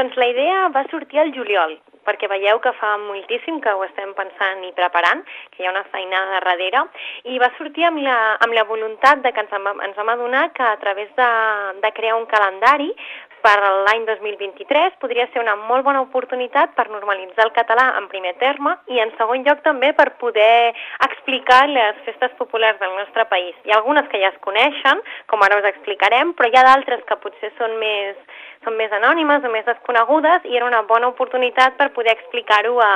Doncs la idea va sortir al juliol, perquè veieu que fa moltíssim que ho estem pensant i preparant, que hi ha una feinada darrere, i va sortir amb la, amb la voluntat de que ens, ens vam adonar que a través de, de crear un calendari per l'any 2023 podria ser una molt bona oportunitat per normalitzar el català en primer terme i en segon lloc també per poder explicar les festes populars del nostre país. Hi ha algunes que ja es coneixen, com ara us explicarem, però hi ha d'altres que potser són més, són més anònimes o més desconegudes i era una bona oportunitat per poder explicar-ho a,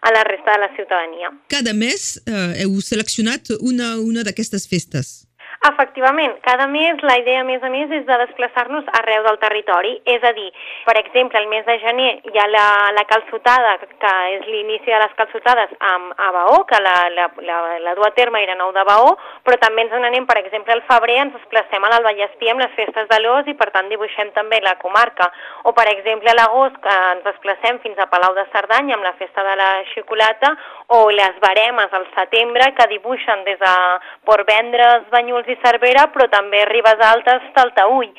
a la resta de la ciutadania. Cada mes eh, heu seleccionat una, una d'aquestes festes. Efectivament, cada mes la idea, a més a més, és de desplaçar-nos arreu del territori. És a dir, per exemple, el mes de gener hi ha la, la calçotada, que és l'inici de les calçotades amb, a Baó, que la, la, la, la du a terme era nou de Baó, però també ens n'anem, per exemple, al febrer ens desplacem a l'Alballespí amb les festes de l'Os i, per tant, dibuixem també la comarca. O, per exemple, a l'agost que ens desplacem fins a Palau de Cerdanya amb la festa de la xocolata o les baremes al setembre que dibuixen des de Port Vendres, Banyuls i Cervera, però també Ribes Altes, Taltaüll.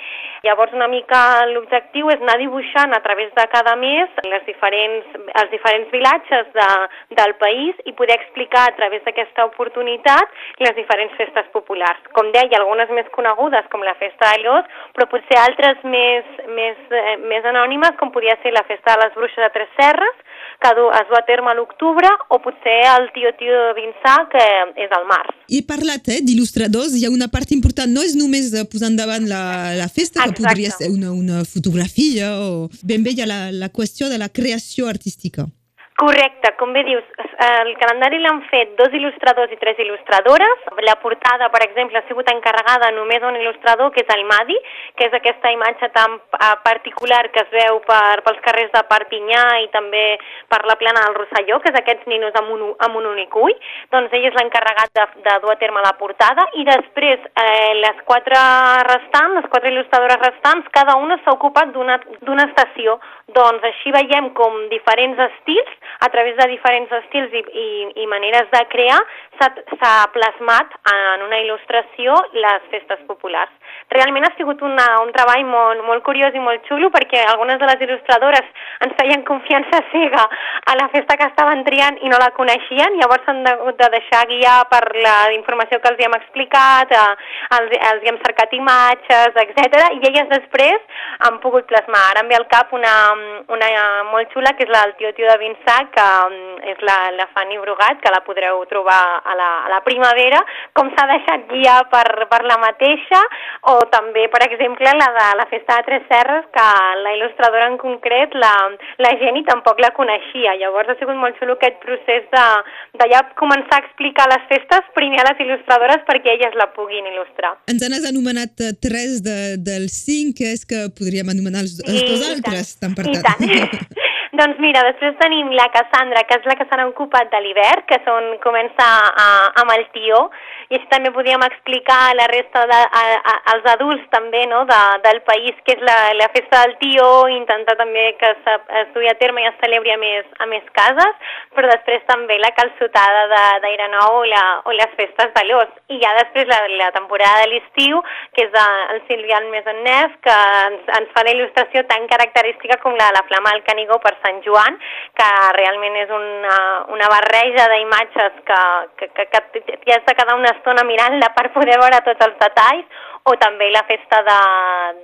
Llavors, una mica l'objectiu és anar dibuixant a través de cada mes les diferents, els diferents vilatges de, del país i poder explicar a través d'aquesta oportunitat les diferents festes populars. Com deia, algunes més conegudes, com la Festa de l'Os, però potser altres més, més, eh, més anònimes, com podia ser la Festa de les Bruixes de Tres Serres, que es du a terme a l'octubre, o potser el Tio Tio de Vinçà, que és al març. He parlat eh, d'il·lustradors, hi ha una part important, no és només posar endavant la, la festa, Exacte. que podria ser una, una fotografia, o ben bé hi ha la, la qüestió de la creació artística. Correcte, com bé dius, el calendari l'han fet dos il·lustradors i tres il·lustradores. La portada, per exemple, ha sigut encarregada només d'un il·lustrador, que és el Madi, que és aquesta imatge tan particular que es veu per, pels carrers de Perpinyà i també per la plana del Rosselló, que és aquests ninos amb un, amb un únic ull. Doncs ell és l'encarregat de, de dur a terme la portada i després eh, les quatre restants, les quatre il·lustradores restants, cada una s'ha ocupat d'una estació. Doncs així veiem com diferents estils a través de diferents estils i, i, i maneres de crear, s'ha plasmat en una il·lustració les festes populars. Realment ha sigut una, un treball molt, molt curiós i molt xulo perquè algunes de les il·lustradores ens feien confiança cega a la festa que estaven triant i no la coneixien, llavors s'han de, de deixar guiar per la informació que els hi hem explicat, eh, els, els hi hem cercat imatges, etc. i elles després han pogut plasmar. Ara em ve al cap una, una molt xula que és la del tio tio de Vinçà, que mm, és la, la Fanny Brugat, que la podreu trobar a la, a la primavera, com s'ha deixat guiar per, per la mateixa, o també, per exemple, la de la Festa de Tres Serres, que la il·lustradora en concret, la, la Geni tampoc la coneixia. Llavors ha sigut molt xulo aquest procés de, de ja començar a explicar les festes primer a les il·lustradores perquè elles la puguin il·lustrar. Ens has anomenat eh, tres de, dels cinc, és que podríem anomenar els, els dos altres, tant per tant. tant. Doncs mira, després tenim la Cassandra, que és la que s'ha ocupat de l'hivern, que són començar a, amb el tió, i així també podíem explicar a la resta de, adults també no, de, del país que és la, la festa del tió, intentar també que es, es dugui a terme i es celebri a més, a més cases, però després també la calçotada d'Aire Nou o, la, o les festes de l'os. I ja després la, la temporada de l'estiu, que és de, el Sílvia Més en Nef, que ens, ens fa la il·lustració tan característica com la de la flama del Canigó per Sant Joan, que realment és una, una barreja d'imatges que, que, que, que has de quedar una estona mirant-la per poder veure tots els detalls, o també la festa de,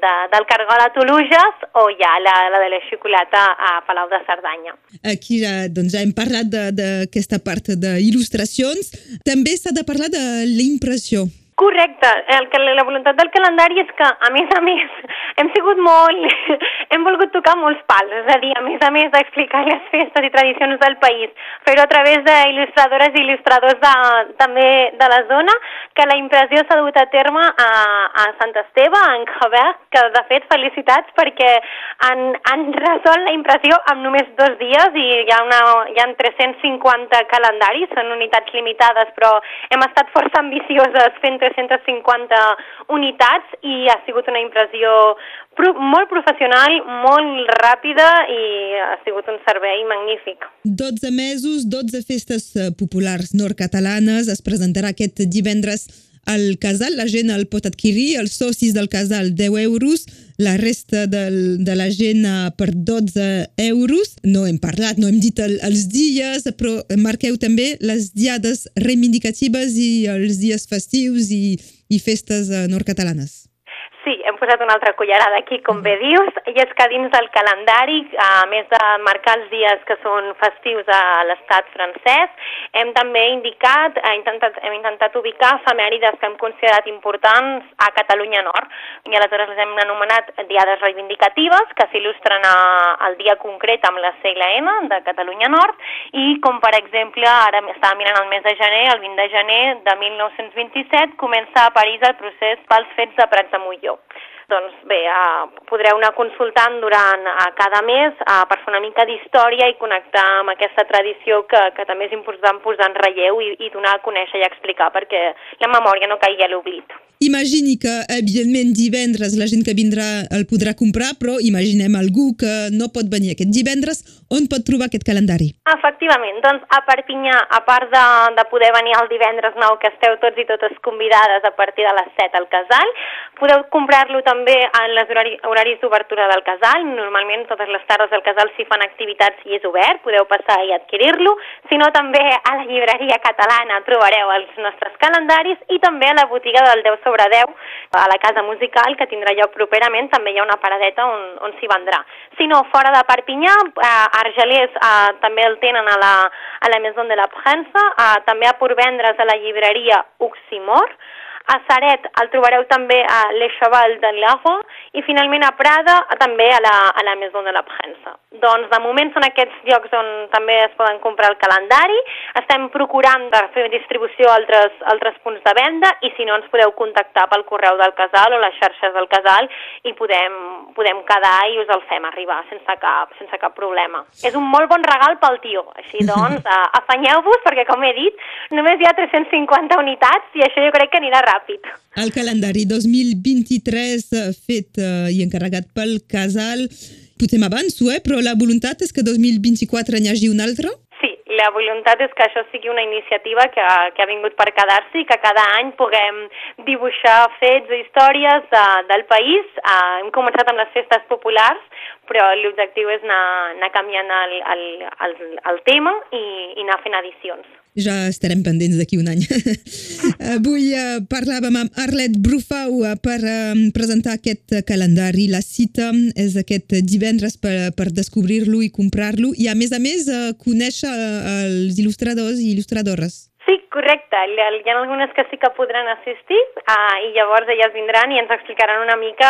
de, del Cargol a Toluges o ja la, la de la xocolata a Palau de Cerdanya. Aquí ja, doncs, ja hem parlat d'aquesta part d'il·lustracions. També s'ha de parlar de l'impressió. Correcte. El que, la voluntat del calendari és que, a més a més, hem sigut molt... hem volgut tocar molts pals, és a dir, a més a més d'explicar les festes i tradicions del país, però a través d'il·lustradores i il·lustradors de, també de la zona, que la impressió s'ha dut a terme a, a Sant Esteve, a Enjabert, que de fet felicitats perquè han, han resolt la impressió en només dos dies i hi ha, una, hi ha 350 calendaris, són unitats limitades, però hem estat força ambicioses fent 350 unitats i ha sigut una impressió pro molt professional, molt ràpida i ha sigut un servei magnífic. 12 mesos, 12 festes eh, populars nord-catalanes, es presentarà aquest divendres al casal, la gent el pot adquirir, els socis del casal 10 euros, la resta del, de la gent per 12 euros. No hem parlat, no hem dit el, els dies, però marqueu també les diades reivindicatives i els dies festius i, i festes nord-catalanes. Sí, hem posat una altra cullerada aquí, com bé dius, i és que dins del calendari, a més de marcar els dies que són festius a l'estat francès, hem també indicat, hem intentat, hem intentat ubicar efemèrides que hem considerat importants a Catalunya Nord, i aleshores les hem anomenat diades reivindicatives, que s'il·lustren al dia concret amb la segle N de Catalunya Nord, i com per exemple, ara estava mirant el mes de gener, el 20 de gener de 1927, comença a París el procés pels fets de Prats de Molló millor. Doncs bé, uh, podreu anar consultant durant uh, cada mes uh, per fer una mica d'història i connectar amb aquesta tradició que, que també és important posar en relleu i, i donar a conèixer i explicar perquè la memòria no caigui a l'oblit. Imagini que, evidentment, divendres la gent que vindrà el podrà comprar, però imaginem algú que no pot venir aquest divendres. On pot trobar aquest calendari? Efectivament. Doncs a Perpinyà, a part de, de poder venir el divendres nou, que esteu tots i totes convidades a partir de les 7 al casal, podeu comprar-lo també en les horari, horaris d'obertura del casal. Normalment totes les tardes del casal s'hi fan activitats i és obert, podeu passar i adquirir-lo. Si no, també a la llibreria catalana trobareu els nostres calendaris i també a la botiga del 10 sobre 10 a la Casa Musical, que tindrà lloc properament, també hi ha una paradeta on, on s'hi vendrà. Si no, fora de Perpinyà, a Argelers eh, també el tenen a la, a la Maison de la Premsa, eh, també a Porvendres a la llibreria Oximor, a Saret el trobareu també a Le Cheval de l'Ago i finalment a Prada també a la, a la Maison de la Premsa. Doncs de moment són aquests llocs on també es poden comprar el calendari. Estem procurant de fer distribució a altres, altres punts de venda i si no ens podeu contactar pel correu del casal o les xarxes del casal i podem, podem quedar i us el fem arribar sense cap, sense cap problema. És un molt bon regal pel tio, així doncs afanyeu-vos perquè com he dit només hi ha 350 unitats i això jo crec que anirà ràpid. El calendari 2023 eh, fet uh, i encarregat pel casal, potser m'avanço, eh? però la voluntat és que 2024 n'hi hagi un altre? Sí, la voluntat és que això sigui una iniciativa que, que ha vingut per quedar-se i que cada any puguem dibuixar fets i històries de, del país. Uh, hem començat amb les festes populars, però l'objectiu és anar, anar canviant el, el, el, el tema i, i anar fent edicions. Ja estarem pendents d'aquí un any. Avui uh, parlàvem amb Arlet Brufau uh, per uh, presentar aquest calendari. La cita és aquest divendres per, per descobrir-lo i comprar-lo i, a més a més, uh, conèixer uh, els il·lustradors i il·lustradores. Correcte. Hi ha algunes que sí que podran assistir uh, i llavors elles vindran i ens explicaran una mica,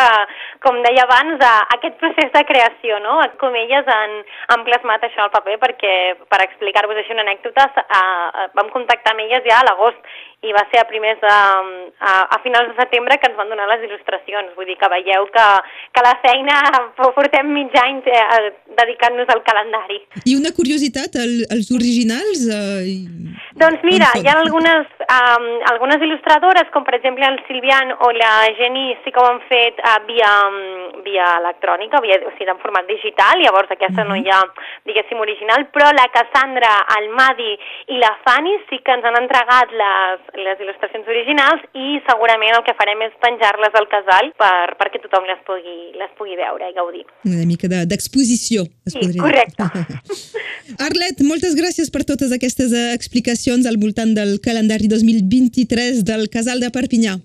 com deia abans, uh, aquest procés de creació, no? com elles han, han plasmat això al paper, perquè per explicar-vos així una anècdota, uh, vam contactar amb elles ja a l'agost i va ser a primers de, a, a finals de setembre que ens van donar les il·lustracions. Vull dir que veieu que, que la feina portem mig any eh, dedicant-nos al calendari. I una curiositat, el, els originals... Eh, doncs mira, hi ha algunes, um, algunes il·lustradores, com per exemple el Silvian o la Jenny, sí que ho han fet uh, via, um, via electrònica, via, o sigui, en format digital, llavors aquesta uh -huh. no mhm. hi ha, diguéssim, original, però la Cassandra, el Madi i la Fanny sí que ens han entregat les, les il·lustracions originals i segurament el que farem és penjar-les al casal per, perquè tothom les pugui, les pugui veure i gaudir. Una mica d'exposició, de, sí, correcte. Arlet, moltes gràcies per totes aquestes explicacions al voltant del calendari 2023 del Casal de Perpinyà.